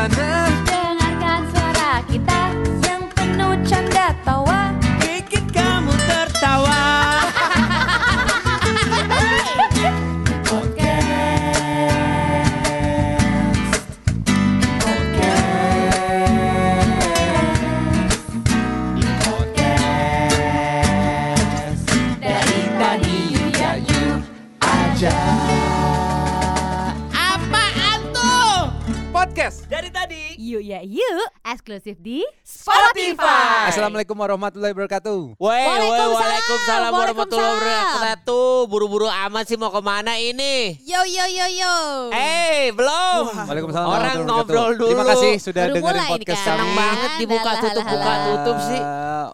sana Dengarkan eksklusif di Spotify. Assalamualaikum warahmatullahi wabarakatuh Woi, Waalaikumsalam. waalaikumsalam warahmatullahi wabarakatuh. Buru-buru amat sih mau ke mana ini? Yo yo yo yo. Eh, belum. Waalaikumsalam Orang warahmatullahi ngobrol wabarakatuh. dulu. Terima kasih sudah Baru dengerin podcast kan. kami Seneng banget dibuka tutup alah, buka tutup sih.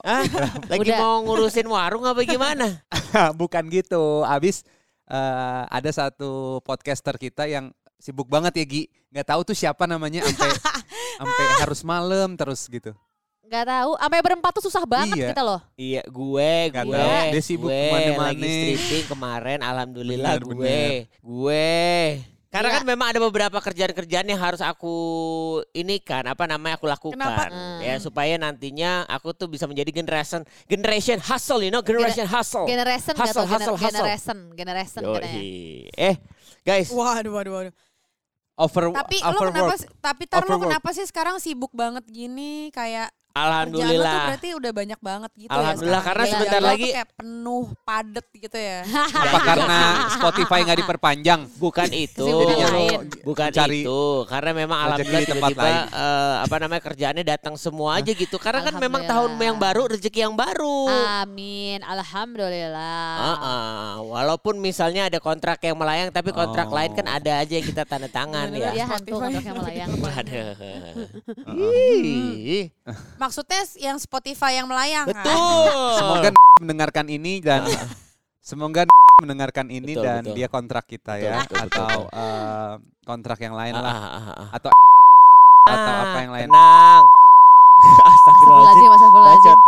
Hah? Lagi Udah. mau ngurusin warung apa gimana? Bukan gitu. Abis eh, ada satu podcaster kita yang sibuk banget ya Gi. Nggak tahu tuh siapa namanya sampai sampai harus malam terus gitu. Gak tahu, sampai berempat tuh susah banget Iya. kita loh. Iya, gue, Nggak gue, tahu, dia sibuk gue ke mana-mana. lagi stripping kemarin, alhamdulillah Bener, gue, bener. gue. Karena Iya. kan memang ada beberapa kerjaan-kerjaan yang harus aku ini kan, apa namanya aku lakukan, Kenapa? Hmm. ya supaya nantinya aku tuh bisa menjadi generation, generation hustle, you know, generation hustle. Generation gak Hustle, gener- hustle, hustle. generation, generation. Yoi. Eh, guys, Waduh waduh waduh. Over Tapi lo overwork. kenapa sih- tapi tar lo kenapa sih sekarang sibuk banget gini kayak kerjaan lo tuh alhamdulillah. berarti udah banyak banget gitu Alhamdulillah, ya karena Kerjaan sebentar tuh lagi- kayak penuh padet gitu ya. Apa karena Spotify nggak diperpanjang? Bukan itu. Bukan cari itu, karena memang alhamdulillah di tempat tiba-tiba lain. eh, apa namanya kerjaannya datang semua aja gitu. Karena kan memang tahun Alhamdulillah. yang baru, rezeki yang baru. Amin, alhamdulillah. Heeh. Walaupun misalnya ada kontrak yang melayang, tapi kontrak Oh. lain kan ada aja yang kita tanda tangan ya. Ya hantu Spotify. kontraknya melayang. Waduh. Maksudnya yang Spotify yang melayang kan? Betul. Semoga mendengarkan ini dan semoga mendengarkan ini Betul, dan betul. dia kontrak kita Betul, ya betul, betul, atau betul. eh, kontrak yang lain Ah, lah ah, ah, ah. atau atau apa yang lain. Tenang. Astagfirullahaladzim. Astagfirullahaladzim,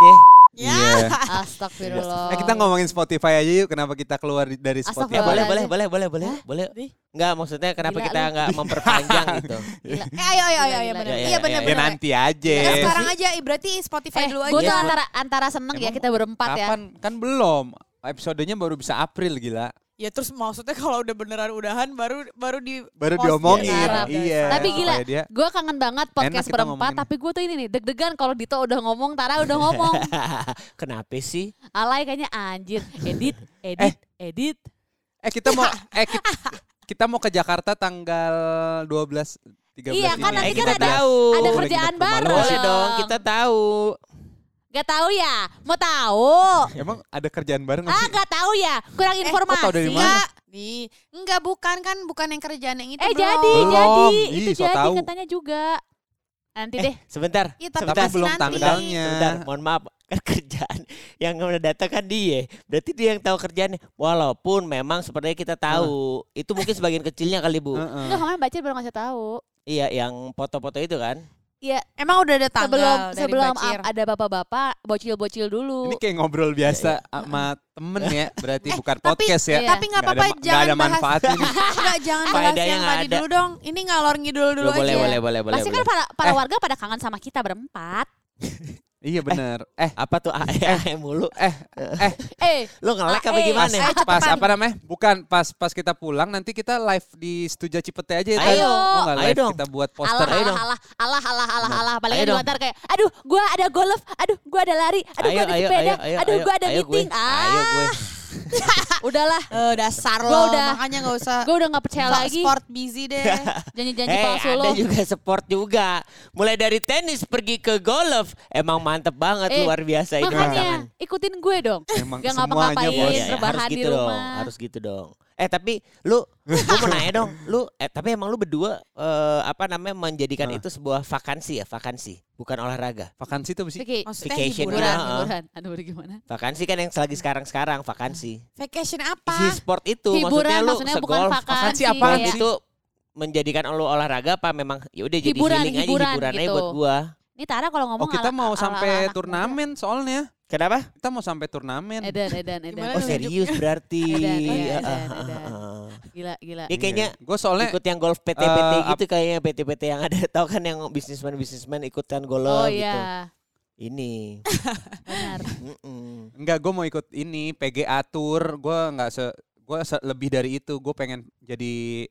Ya. Iya. Astagfirullah. Eh kita ngomongin Spotify aja yuk. Kenapa kita keluar dari Ya Spotify? boleh, Astagfirullahaladzim. boleh, boleh, boleh, boleh, boleh. Enggak, maksudnya kenapa Gila kita enggak memperpanjang gitu. Gila. Eh, ayo ayo ayo ayo Gila, benar. gila. Iya Ya, benar Ya benar. nanti aja. Ya, sekarang aja berarti Spotify Eh, dulu aja. gue tuh Iya. antara antara seneng ya Emang kita berempat ya. Kapan? Kan belum. Episodenya baru bisa April gila. Ya terus maksudnya kalau udah beneran udahan baru baru di Baru post diomongin. Iya. Iya. Tapi gila, gue kangen banget podcast berempat. Tapi gue tuh ini nih deg-degan kalau Dito udah ngomong, Tara udah ngomong. Kenapa sih? Alay kayaknya anjir. Edit, edit, edit. Eh kita mau eh kita, kita mau ke Jakarta tanggal 12 13 Iya, kan ini. nanti Eh, kan kita ada- tahu. ada kerjaan baru. Boleh dong, kita tahu. Gak tahu ya? Mau tahu? Emang ada kerjaan bareng Ah, gak tahu ya? Kurang Eh, informasi. tahu dari mana? Enggak, di enggak bukan kan bukan yang kerjaan yang itu Eh belum. jadi, Belum. jadi. Ih, Itu so jadi tahu. katanya juga. Nanti Eh, deh. sebentar. Iya, tapi Tapi sebentar. belum nanti. tanggalnya. Sebentar, mohon maaf. Kan kerjaan yang udah datang kan dia. Berarti dia yang tahu kerjaannya. Walaupun memang sepertinya kita tahu. Itu mungkin sebagian kecilnya kali, Bu. Heeh. Enggak, kemarin baca baru ngasih tahu. Iya, yang foto-foto itu kan. Iya, Emang udah ada tanggal sebelum dari sebelum Bacir? ada bapak-bapak bocil-bocil dulu. Ini kayak ngobrol biasa sama temen ya, berarti bukan tapi- podcast ya. iya. Tapi nggak apa-apa jangan ada bahas. manfaatnya nih. Enggak, jangan bahas yang tadi dulu dong. Ini ngalor ngidul dulu boleh, aja. boleh, boleh, boleh, Pasti kan boleh. para, para Eh. warga pada kangen sama kita berempat. Iya bener. Eh, Apa tuh AE mulu? eh, eh, Eh, Lu ngelek apa Eh, gimana? pas, Ayo, pas apa namanya? Bukan pas pas kita pulang nanti kita live di Stuja Cipete aja ya. Ayo? Oh, ayo dong. kita buat alah, poster. ayo dong. alah, alah, alah, alah, alah, alah. Paling Ayo antar kayak, aduh, gua ada golf, aduh, gua ada lari, aduh, gua ada sepeda, aduh, gua ada ayo meeting. Ayo gue. Ah, udahlah, Eh, dasar Gua lo, udah- makanya nggak usah gua udah nggak percaya so- lagi. sport busy deh. Janji-janji Eh, palsu ada lo. juga sport juga. Mulai dari tenis pergi ke golf. Emang mantep banget, Eh, luar biasa itu Makanya, ikutin gue dong. Emang Gak semuanya ngapa-ngapain, bos. Iya, rebahan harus di gitu dong, rumah. harus gitu dong. Eh tapi lu, gue mau nanya dong, lu, eh tapi emang lu berdua eh, apa namanya menjadikan Ah. itu sebuah vakansi ya, vakansi, bukan olahraga. Vakansi tuh sih. Oke, Maksudnya Vacation hiburan. hiburan, Heeh. hiburan. Aduh, gimana? Vakansi kan yang lagi sekarang-sekarang vakansi. Vacation Si apa? sport itu Hiburan maksudnya lu maksudnya bukan segolf, vakansi. vakansi apaan kayak- sih? itu menjadikan lu olahraga apa memang ya udah jadi Hiburan, healing aja hiburan hiburan aja gitu. buat gua. Ini Tara kalau ngomong Oh kita ala- mau ala- sampai ala anak turnamen soalnya. Kenapa? Kita mau sampai turnamen. Edan, edan, edan. Gimana Oh serius berarti. Edan, iya, edan, ah, edan. ah. Gila, gila. Dia kayaknya gue soalnya ikut yang golf PT-PT eh, gitu kayaknya PT-PT yang ada tahu kan yang bisnismen-bisnismen ikutan Oh golf gitu. iya, Ini. benar. Mm-mm. Enggak, gue mau ikut ini PGA Tour. Gue nggak se, gue lebih dari itu. Gue pengen jadi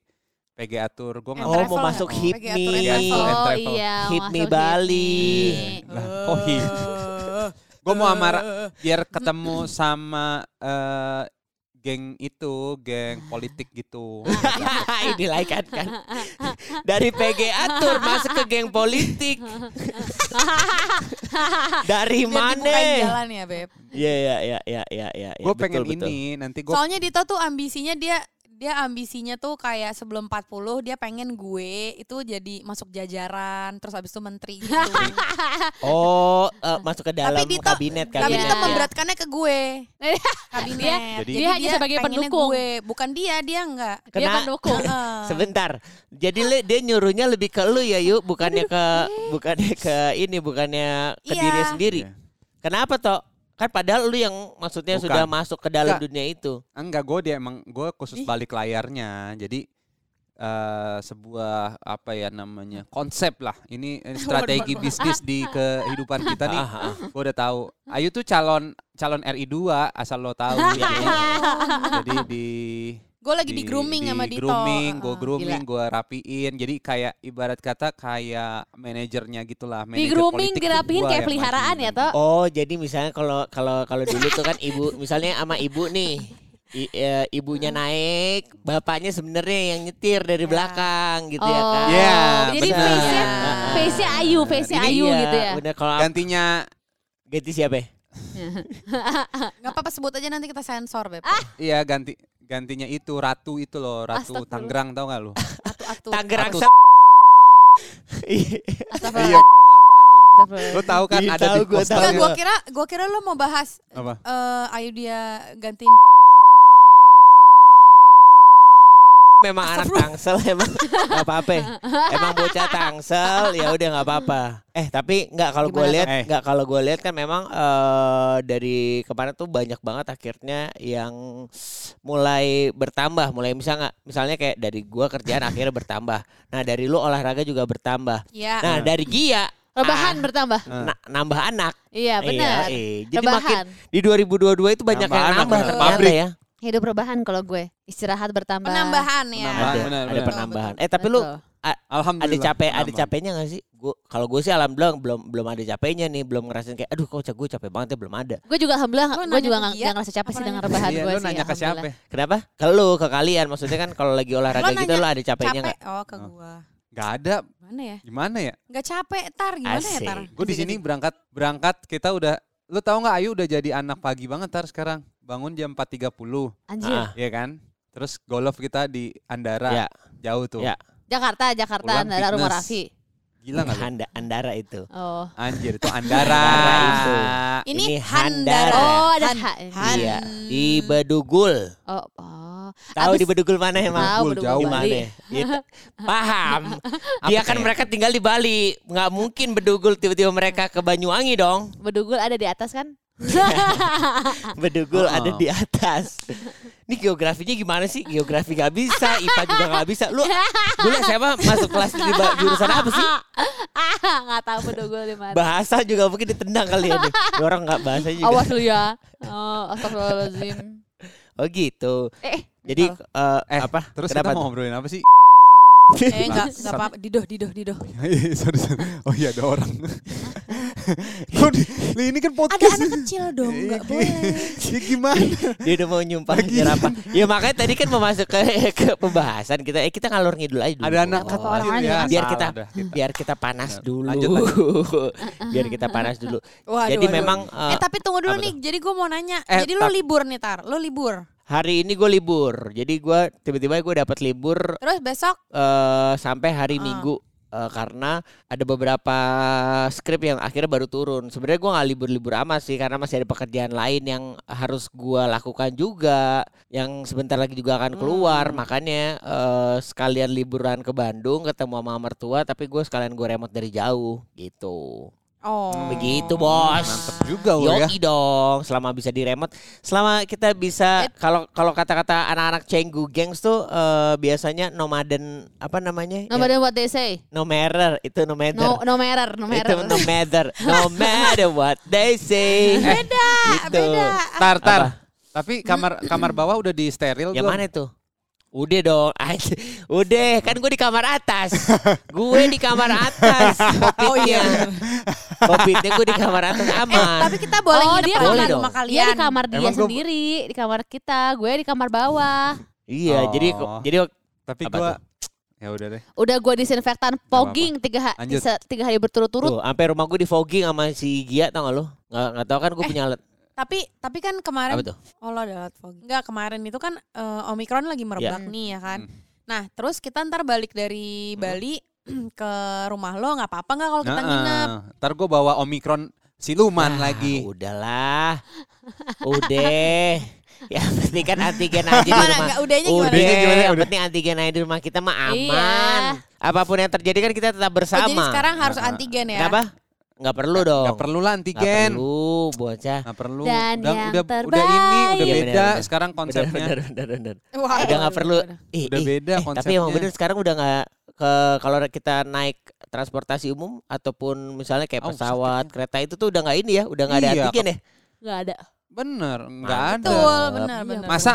PGA Tour. Gue Oh, mau masuk Oh, hip Iya, travel. and Oh iya, Hit masuk me hit Bali. me. Lah, oh, hit. Gue mau sama Ra- biar ketemu sama eh, geng itu, geng politik gitu. Ini like kan kan. Dari PGA Tour masuk ke geng politik. Dari mana? jalan ya, Beb. Iya iya iya iya iya iya. gue pengen betul. ini nanti gue Soalnya Dito tuh ambisinya dia dia ambisinya tuh kayak sebelum 40 dia pengen gue itu jadi masuk jajaran terus habis itu menteri gitu. Oh, eh, masuk ke dalam Tapi Dito- kabinet kan. Tapi Iya. Dito memberatkannya ke gue. Kabinet. Jadi- Dia hanya sebagai pendukung. Gue. Bukan dia, dia enggak. Dia Kena- pendukung. Heeh. Sebentar. Jadi le, dia nyuruhnya lebih ke lu ya, yuk, bukannya ke bukannya ke ini, bukannya ke Iya. diri sendiri. Iya. Kenapa toh? Kan padahal lu yang maksudnya Bukan. sudah masuk ke dalam Enggak. dunia itu. enggak gue dia emang gue khusus Ih. balik layarnya. Jadi eh sebuah apa ya namanya konsep lah. Ini, strategi bisnis di kehidupan kita nih. Ah, ah, ah. Gue udah tahu. Ayu tuh calon calon RI 2 asal lo tahu. Ya. Jadi di Gue lagi di, grooming sama di Dito. grooming, gue grooming, gue rapiin. Jadi kayak ibarat kata kayak manajernya gitulah. Di manajer grooming, politik dirapihin gua kayak peliharaan ya, Toh? Oh, jadi misalnya kalau kalau kalau dulu tuh kan ibu misalnya sama ibu nih i- eh, ibunya naik, bapaknya sebenarnya yang nyetir dari Ya. belakang gitu oh, ya kan. Iya, jadi face-nya Ah. face-nya Ayu, face-nya Ayu iya, gitu ya. Bener kalau Gantinya ganti siapa? ya? Gak apa-apa sebut aja nanti kita sensor, Beb. iya ganti gantinya itu ratu itu loh, ratu Astagfirullah. Tangerang tau gak lu? Tangerang Iya. Lo tahu kan Iya, ada tahu, di gua tahu. Enggak, gua. gue kira gue kira lo mau bahas Apa? eh ayo dia gantiin Memang anak tangsel emang nggak apa-apa. Emang bocah tangsel ya udah nggak apa-apa. Eh tapi nggak kalau gue lihat? Eh. nggak kalau gue lihat kan memang eh, dari kemarin tuh banyak banget akhirnya yang mulai bertambah. Mulai misalnya misalnya kayak dari gua kerjaan akhirnya bertambah. Nah dari lu olahraga juga bertambah. ya Nah dari Gia Rebahan ah, bertambah. na- nambah anak. Iya, benar. Iya, iya. Jadi makin Rebahan. di 2022 itu banyak Nambah yang anak, nambah ternyata Pabrik. ya. Hidup rebahan kalau gue. Istirahat bertambah. penambahan ya. Penambahan. Ada, benar, ada benar. penambahan. Betul, Eh tapi lu Betul. Alhamdulillah. ada capek ada capeknya gak sih? Gua kalau gue sih alhamdulillah belum belum ada capeknya nih, belum ngerasain kayak aduh kok gue capek banget ya belum ada. Gue juga alhamdulillah, gue juga nggak nggak ngerasa capek sih dengan rebahan Iya, gue lu sih. nanya ke siapa? Kenapa? Ke lu, ke kalian maksudnya kan kalau lagi olahraga Lo gitu lu ada capeknya capek nggak? oh ke gua. Gak ada. Mana ya? Gimana ya? Gak capek, tar gimana ya, Asik. tar? Gue di sini berangkat berangkat kita udah lu tahu nggak Ayu udah jadi anak pagi banget tar sekarang. Bangun jam 4.30, Anjir. Ah. ya kan? Terus golf kita di Andara. Ya. Jauh tuh. Ya. Jakarta, Jakarta, Pulang Andara rumah. Raffi. Gila nggak lu? Anda, Andara itu. Oh. Anjir itu Andara. Andara itu. Ini, Ini Handara. Handara. Oh, ada Han- ha- Han- Iya, di Bedugul. Oh, oh. Tahu di Bedugul mana emang? Tahu Bedugul, jauh. Di mana? Ya, t- paham. Dia kan kayak? mereka tinggal di Bali. Nggak mungkin Bedugul tiba-tiba mereka ke Banyuwangi dong. Bedugul ada di atas kan? Bedugul Oh. ada di atas. Ini geografinya gimana sih? Geografi gak bisa, IPA juga gak bisa. Lu dulu SMA masuk kelas di jurusan apa sih? Ah, nggak tahu Bedugul di mana. Bahasa juga mungkin ditendang kali ya. nih. Ini Orang nggak bahasa juga. Awas lu ya. Oh, astagfirullahaladzim. Oh gitu. Eh, Jadi eh, Eh, apa? Terus Kenapa kita mau ngobrolin apa sih? Eh enggak, enggak apa-apa. Didoh, didoh, didoh. Sorry, sorry. oh iya ada orang. Ini kan Ada podcast. anak kecil dong, enggak Iya, boleh. Ya gimana? Dia udah mau nyumpah nyerapa. Ya makanya tadi kan mau masuk ke ke pembahasan kita. Eh kita ngalur ngidul aja dulu. Ada anak kecil orang-orang ya. biar kita biar kita panas dulu. Lanjut, biar kita panas dulu. Waduh, Jadi waduh. memang Eh eh, tapi tunggu dulu nih. Jadi gue mau nanya. Eh, Jadi lo tar- libur nih, Tar. Lo libur. hari ini gue libur. Jadi gue tiba-tiba gue dapat libur Terus besok eh sampai hari Ah. Minggu Eh, karena ada beberapa skrip yang akhirnya baru turun. Sebenarnya gue nggak libur-libur amat sih karena masih ada pekerjaan lain yang harus gue lakukan juga, yang sebentar lagi juga akan keluar. Hmm. Makanya eh, sekalian liburan ke Bandung ketemu sama mertua, tapi gue sekalian gue remote dari jauh gitu. Oh. Begitu bos. Mantep juga lo ya. Yoki dong, selama bisa di remote, selama kita bisa kalau kalau kata-kata anak-anak Cenggu Gangs tuh eh, biasanya nomaden apa namanya? Ya, matter what they say. no matter itu no matter. No no matter, no matter. Itu no matter, no matter what they say. Beda, Gitu. beda. Tar, tar. Apa? Tapi kamar kamar bawah udah di steril Yang belum? mana tuh? Udah dong, udah kan gue di kamar atas, gue di kamar atas, Oh iya. Gue di kamar atas Eh, aman. tapi kita boleh Oh, nginep dia boleh dong. rumah kalian. Dia di kamar dia Emang gua- sendiri, di kamar kita, gue di kamar bawah. Iya, Oh. jadi jadi Tapi gua ya udah deh. Udah gue disinfektan fogging tiga, ha- tiga hari berturut-turut. tuh, sampai rumah gue di fogging sama si Gia tau gak lo? Nggak nggak tahu kan gue punya alat Tapi tapi kan kemarin apa tuh? Oh lo ada alat fogging. Enggak kemarin itu kan eh, Omikron lagi merebak Iya. nih ya kan. Hmm. Nah terus kita ntar balik dari Bali ke rumah lo nggak apa-apa nggak kalau kita Nah, nginep? Ntar gue bawa omikron siluman Ah, lagi. Udahlah. Udah. Ya penting kan antigen aja di Gimana rumah. nggak udahnya Udah, gimana? gimana? yang Udah. penting antigen aja di rumah kita mah aman. Iya. Apa pun yang terjadi kan kita tetap Oh, bersama. jadi sekarang harus antigen ya? Kenapa? Nggak perlu dong. Gak perlu lah Nggak antigen. perlu, bocah. Nggak perlu. Dan udah, yang udah, terbaik. udah ini, udah Iya, beda benar, benar. sekarang Bener, konsepnya. bener, bener, bener. Wah, Udah nggak perlu. Ih, Udah ih, beda eh, Tapi konsepnya. emang bener sekarang udah nggak ke kalau kita naik transportasi umum ataupun misalnya kayak Oh, pesawat, kereta itu tuh udah nggak ini ya, udah nggak ada Iya, antigen ya. Gak ada. Bener, nggak ada. Betul, benar, Iya, benar. Masa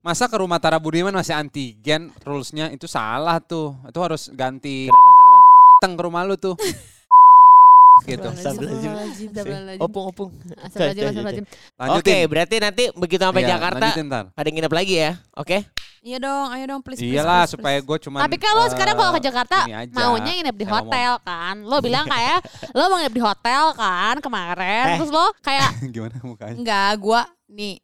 masa ke rumah Tara Budiman masih antigen rulesnya itu salah tuh. Itu harus ganti datang ke rumah lu tuh. gitu. Astagfirullahaladzim. Astagfirullahaladzim. Opung, opung. Astagfirullahaladzim, astagfirullahaladzim. Lanjutin. Oke, berarti nanti begitu sampai Iya, Jakarta pada nginep lagi ya. Oke? Iya dong, ayo dong please. please, Iyalah please, supaya please. gue cuman Tapi kalau eh, sekarang kalau ke Jakarta maunya nginep di hotel kan. Lo bilang kayak lo mau nginep di hotel kan kemarin. Eh. Terus lo kayak Gimana mukanya? Enggak, gua nih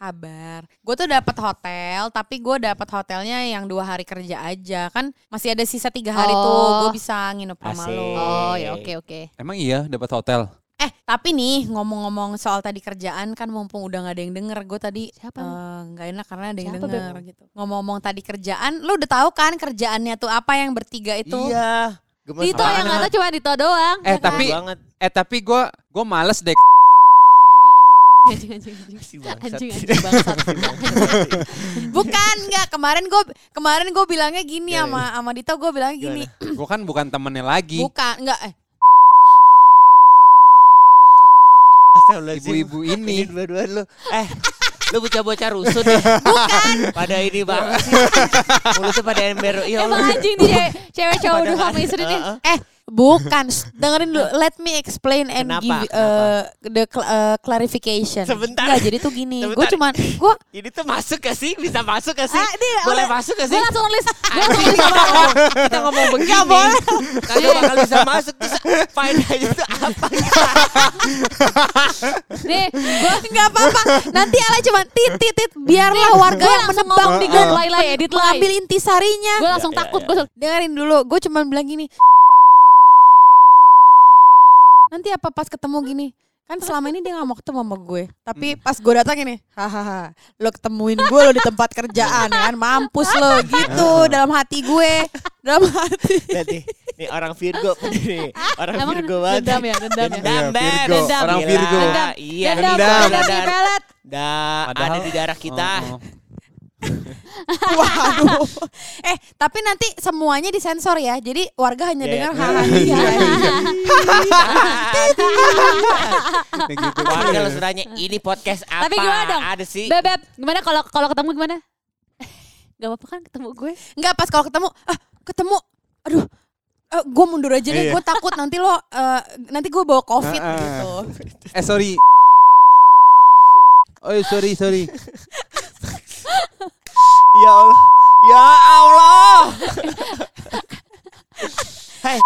sabar. Gue tuh dapat hotel, tapi gue dapat hotelnya yang dua hari kerja aja. Kan masih ada sisa tiga hari tuh, Oh. gue bisa nginep sama lo. oh ya oke oke. Emang iya dapat hotel? Eh, tapi nih ngomong-ngomong soal tadi kerjaan kan mumpung udah nggak ada yang denger, gue tadi Siapa? eh, nggak enak karena ada yang Siapa, denger gitu. Ngomong-ngomong tadi kerjaan, lu udah tahu kan kerjaannya tuh apa yang bertiga itu? Iya. Gemes Dito yang nggak tahu cuma Dito doang. Eh ya kan? tapi banget. eh tapi gue gue males deh. Anjing anjing anjing. Si bangsat. Anjing anjing bangsat. Bukan, nggak. Kemarin gue kemarin gue bilangnya gini Gimana? sama sama Dito, gue bilangnya gini. Gue kan bukan temennya lagi. Bukan, enggak eh. Ibu-ibu ini. dua-duaan lu. Eh, lu bocah-bocah rusuh deh. Bukan. Pada ini banget sih. Mulutnya pada ember. Ya Emang anjing nih cewek- cowok dulu sama istri nih. Eh, bukan. Dengerin dulu. Let me explain and Kenapa? give uh, the cl- uh, clarification. Sebentar. Enggak, jadi tuh gini. Gue cuman gue Ini tuh masuk gak sih? Bisa masuk gak sih? Ah, ini Boleh oleh- masuk gak sih? Gue langsung nulis. Gue langsung nulis kita ngomong, kita ngomong begini. Gak boleh. Kagak bakal bisa masuk. Terus faedahnya itu apa? nih. Gue nggak apa-apa. Nanti ala cuman tit tit tit biarlah warga gue yang langsung menebak ngomong di lay edit lay. mengambil intisarinya. Gue langsung Ya, ya, takut. ya. Gue Dengerin dulu. Gue cuman bilang gini. Nanti apa pas ketemu gini? Kan selama ini dia gak mau ketemu sama gue. Tapi pas gue datang ini, hahaha, lo ketemuin gue lo di tempat kerjaan ya kan, mampus lo gitu dalam hati gue, dalam hati. Nanti, nih orang Virgo nih. Orang Emang Virgo banget. dendam ya, dendam ya. Dendam, Beb. Virgo. Dendam. Orang. Virgo. Iya, Dendam, dendam. dendam Dendam. di pelet. Da, Padahal- ada di darah kita. Oh, oh. Waduh. Eh, tapi nanti semuanya disensor ya. Jadi warga hanya Iya, dengar hahaha. Iya, iya. Gitu. Warga langsung tanya, ini podcast apa? Tapi gimana dong? Ada sih. Beb, Beb, gimana kalau kalau ketemu gimana? Gak apa-apa kan ketemu gue? Enggak pas kalau ketemu, ah ketemu, aduh, eh, gue mundur aja deh. Gue takut nanti lo, eh, nanti gue bawa covid gitu. Eh sorry. Oh sorry sorry. Ya Allah. Ya Allah. Hei.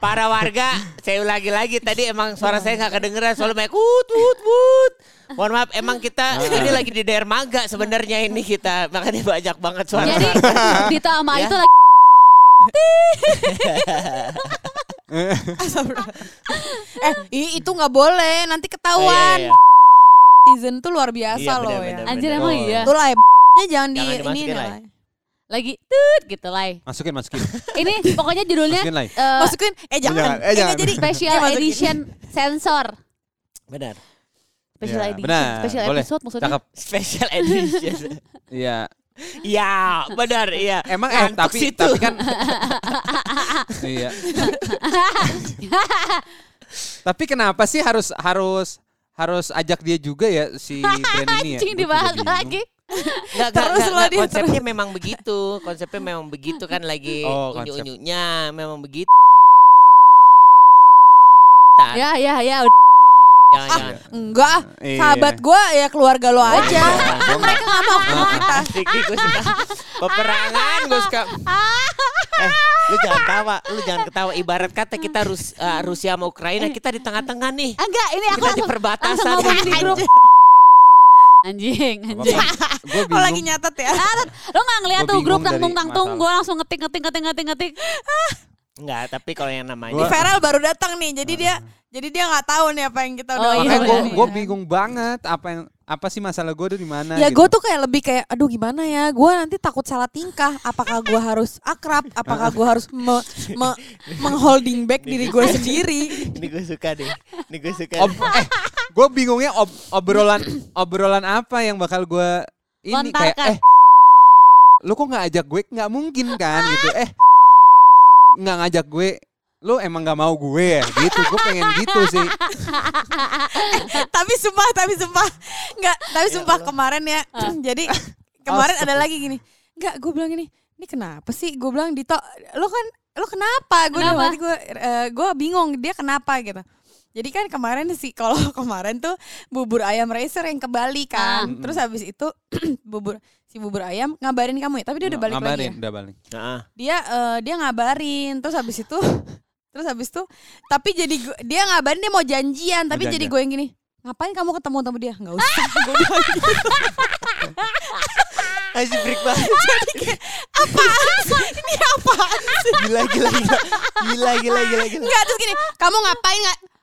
Para warga, saya ulangi lagi tadi emang suara saya nggak kedengeran soalnya banyak wut wut wut. Mohon maaf, emang kita ini lagi di daerah Maga sebenarnya ini kita makanya banyak banget suara. Jadi Dito sama Ya. itu lagi eh itu nggak boleh, nanti Oh, iya, ketahuan. iya, iya. netizen tuh luar biasa Iya, loh ya. Anjir emang Oh. iya. Tuh lah jangan di ini. Lagi tut gitu lah. Masukin, masukin. Ini pokoknya judulnya Masukin eh, Masukin eh jangan. jangan, eh, jangan. jadi Special Eh. Edition Sensor. Benar. Special Iya, Edition. benar, Special boleh. episode maksudnya. Cakep. Special edition. Iya. Iya, benar, iya. Emang eh tapi situ. tapi kan Iya. tapi kenapa sih harus harus harus ajak dia juga ya si brand ini ya? Anjing dibahas lagi. Nggak, nggak, Terus nggak, loh nggak, dia konsepnya memang begitu. Konsepnya memang begitu kan lagi Oh, konsep. unyu-unyunya memang begitu. Ya ya ya udah. Jangan, jangan. enggak. Iya. Sahabat gua ya keluarga lo aja. Gua nggak- Mereka nggak mau ketemu kita. Asik nih gue suka. Peperangan gue suka. Eh, lu jangan tawa, lu jangan ketawa. Ibarat kata kita Rus, eh, Rusia sama Ukraina, kita di tengah-tengah nih. Enggak, ini aku Kita di langsung, perbatasan. langsung ngomong di grup. Anjing, Gua anjing. Gue Lo lagi nyatet ya. Lo gak ngeliat tuh grup bingung tang tung dari tang tung masalah. gue langsung ngetik ngetik ngetik ngetik ngetik. Enggak, tapi kalau yang namanya Gua- Feral baru datang nih, jadi dia jadi dia nggak tahu nih apa yang kita udah Oh, iya, gue iya. bingung banget apa yang apa sih masalah gue tuh di mana? Ya gitu. gue tuh kayak lebih kayak aduh gimana ya gue nanti takut salah tingkah apakah gue harus akrab apakah gue harus me, me- mengholding back diri gue sendiri ini gue suka deh. Ini gue suka. Ob- eh, gue bingungnya ob- obrolan obrolan apa yang bakal gue ini kayak Lontarkan. eh lu kok nggak ajak gue nggak mungkin kan gitu eh nggak ngajak gue lu emang nggak mau gue ya? Gitu gue pengen gitu sih. Tapi sumpah tapi sumpah. Nggak tapi sumpah kemarin ya. Jadi kemarin ada lagi gini. Nggak gue bilang gini ini kenapa sih? Gue bilang Dito lo kan lo kenapa? Gue gue eh, gue bingung dia kenapa? Gitu jadi kan kemarin sih kalau kemarin tuh bubur ayam racer yang ke Bali kan. Ah. terus habis itu bubur si bubur ayam ngabarin kamu ya. Tapi dia udah balik lagi ya? ngabarin udah balik. Nah, dia eh, dia ngabarin. Terus habis itu terus habis itu tapi jadi gua- dia ngabarin dia mau janjian. Tapi Mau jadi gue yang gini ngapain kamu ketemu sama dia? Nggak usah gue gitu. Break banget. apaan sih? Ini apaan sih? Gila, gila, gila. Gila, gila, gila, gila. nggak terus gini kamu ngapain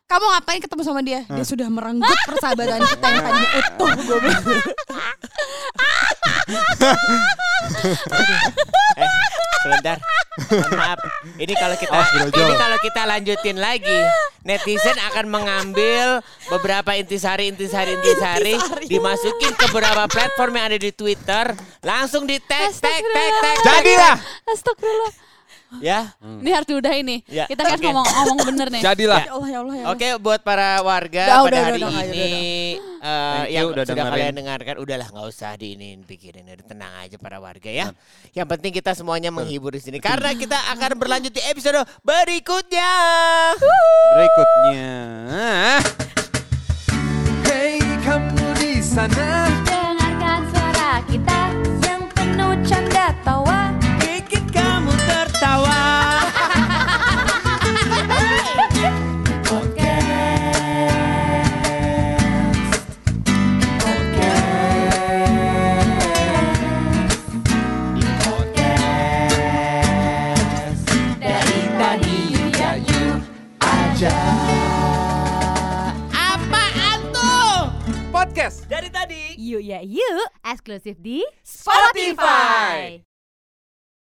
kamu ngapain ketemu sama dia dia sudah merenggut persahabatan kita yang tadi utuh gue bilang Eh, sebentar. Maaf. Ini kalau kita brojol. ini kalau kita lanjutin lagi, netizen akan mengambil beberapa intisari intisari intisari Intisari. dimasukin ke beberapa platform yang ada di Twitter, langsung di tag tag tag tag. jadilah Astagfirullah. Ya. Ini harus diudahin nih. Ya, Kita kan oke. ngomong ngomong bener nih. jadilah ya Allah ya Allah ya Allah Oke, buat para warga Udah, pada udah, hari udah, udah, ini udah, Thank you, yang udah sudah dengerin. kalian dengarkan, udahlah nggak usah diinin pikirin, udah tenang aja para warga ya. Yang penting kita semuanya menghibur di sini karena kita akan berlanjut di episode berikutnya. berikutnya Hey kamu di sana podcast Dari